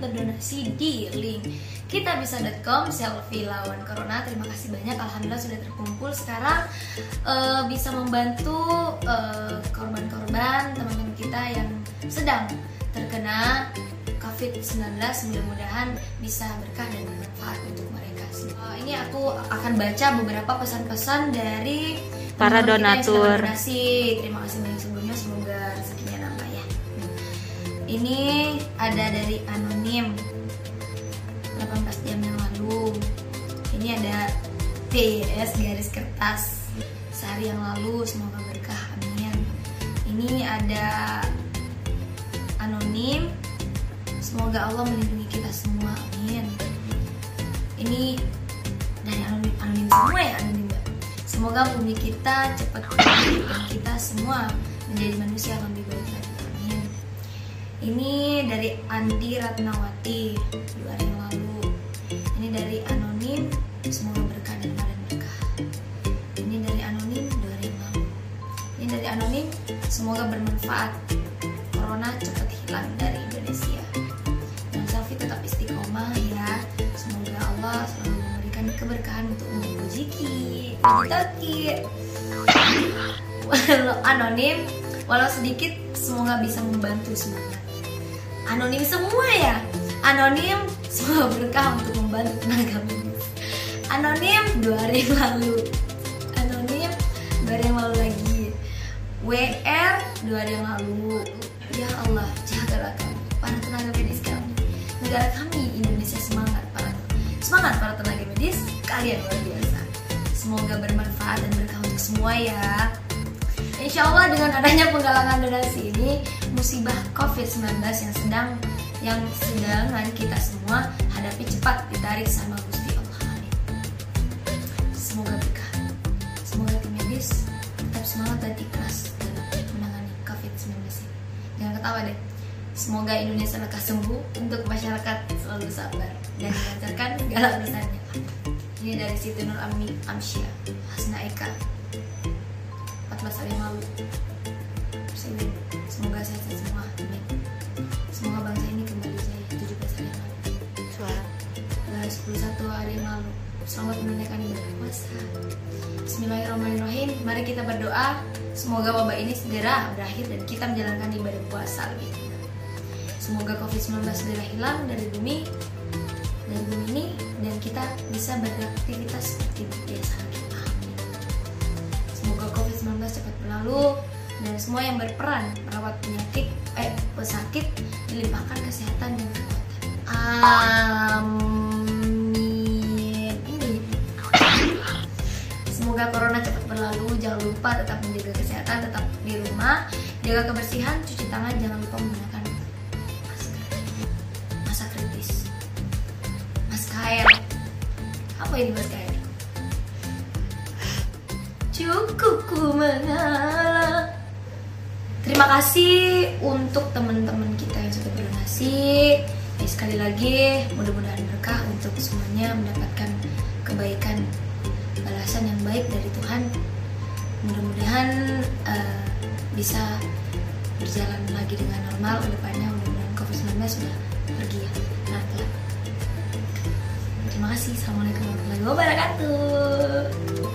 berdonasi di link kitabisa.com selfie lawan corona terima kasih banyak alhamdulillah sudah terkumpul sekarang eh, bisa membantu eh, korban-korban teman-teman kita yang sedang terkena COVID-19 mudah-mudahan bisa berkah dan bermanfaat untuk mereka semua. ini aku akan baca beberapa pesan-pesan dari Para kita donatur. Terima kasih banyak sebelumnya semoga. Ini ada dari anonim 18 jam yang lalu. Ini ada PS garis kertas sehari yang lalu semoga berkah amin. Ini ada anonim semoga Allah melindungi kita semua amin. Ini dari anonim anonim semua ya anonim. Semoga bumi kita cepat kita semua menjadi manusia yang lebih baik. Ini dari Andi Ratnawati dua hari yang lalu. Ini dari anonim semoga berkah dan badan berkah. Ini dari anonim dua hari yang lalu. Ini dari anonim semoga bermanfaat. Corona cepat hilang dari Indonesia. Dan selfie tetap istiqomah ya. Semoga Allah selalu memberikan keberkahan untuk umur rezeki. Walau anonim, walau sedikit, semoga bisa membantu semangat. Anonim semua ya. Anonim, semoga berkah untuk membantu tenaga medis. Anonim dua hari lalu. Anonim dua hari lalu lagi. WR dua hari lalu. Ya Allah, jagalah kami, para tenaga medis kami. Negara kami Indonesia semangat para semangat para tenaga medis. Kalian luar biasa. Semoga bermanfaat dan berkah untuk semua ya. Insya Allah dengan adanya penggalangan donasi ini musibah COVID-19 yang sedang yang sedangan kita semua hadapi cepat ditarik sama Gusti Allah. Semoga berkah. Semoga tim medis tetap semangat dan ikhlas dalam menangani COVID-19 ini. Jangan ketawa deh. Semoga Indonesia lekas sembuh untuk masyarakat selalu sabar dan dilancarkan segala urusannya. Ini dari Siti Nur Ami Amsyah Hasna Eka 14 hari yang lalu Sini, Semoga sehat-sehat semua. Amin. Semoga bangsa ini kembali jaya 17 hari yang lalu. Suara. Guys, 11 hari yang lalu. Selamat menunaikan ibadah. Puasa Bismillahirrahmanirrahim. Mari kita berdoa. Semoga wabah ini segera berakhir Dan kita menjalankan ibadah puasa lebih Semoga COVID-19 segera hilang dari bumi Dari bumi ini Dan kita bisa beraktivitas seperti biasa cepat berlalu dan semua yang berperan merawat penyakit eh pesakit dilimpahkan kesehatan dan kekuatan. Amin. Ini. Semoga corona cepat berlalu. Jangan lupa tetap menjaga kesehatan, tetap di rumah, jaga kebersihan, cuci tangan, jangan lupa menggunakan masker. Masa kritis. Mas Kael. Apa ini Mas Kael? Cukup ku mengalah. Terima kasih untuk teman-teman kita yang sudah berdonasi Eh, Sekali lagi mudah-mudahan berkah untuk semuanya mendapatkan kebaikan Balasan yang baik dari Tuhan. Mudah-mudahan eh, bisa berjalan lagi dengan normal. Ke depannya mudah-mudahan COVID-19 sudah pergi ya. Pelan-pelan. Terima kasih. Assalamualaikum warahmatullahi wabarakatuh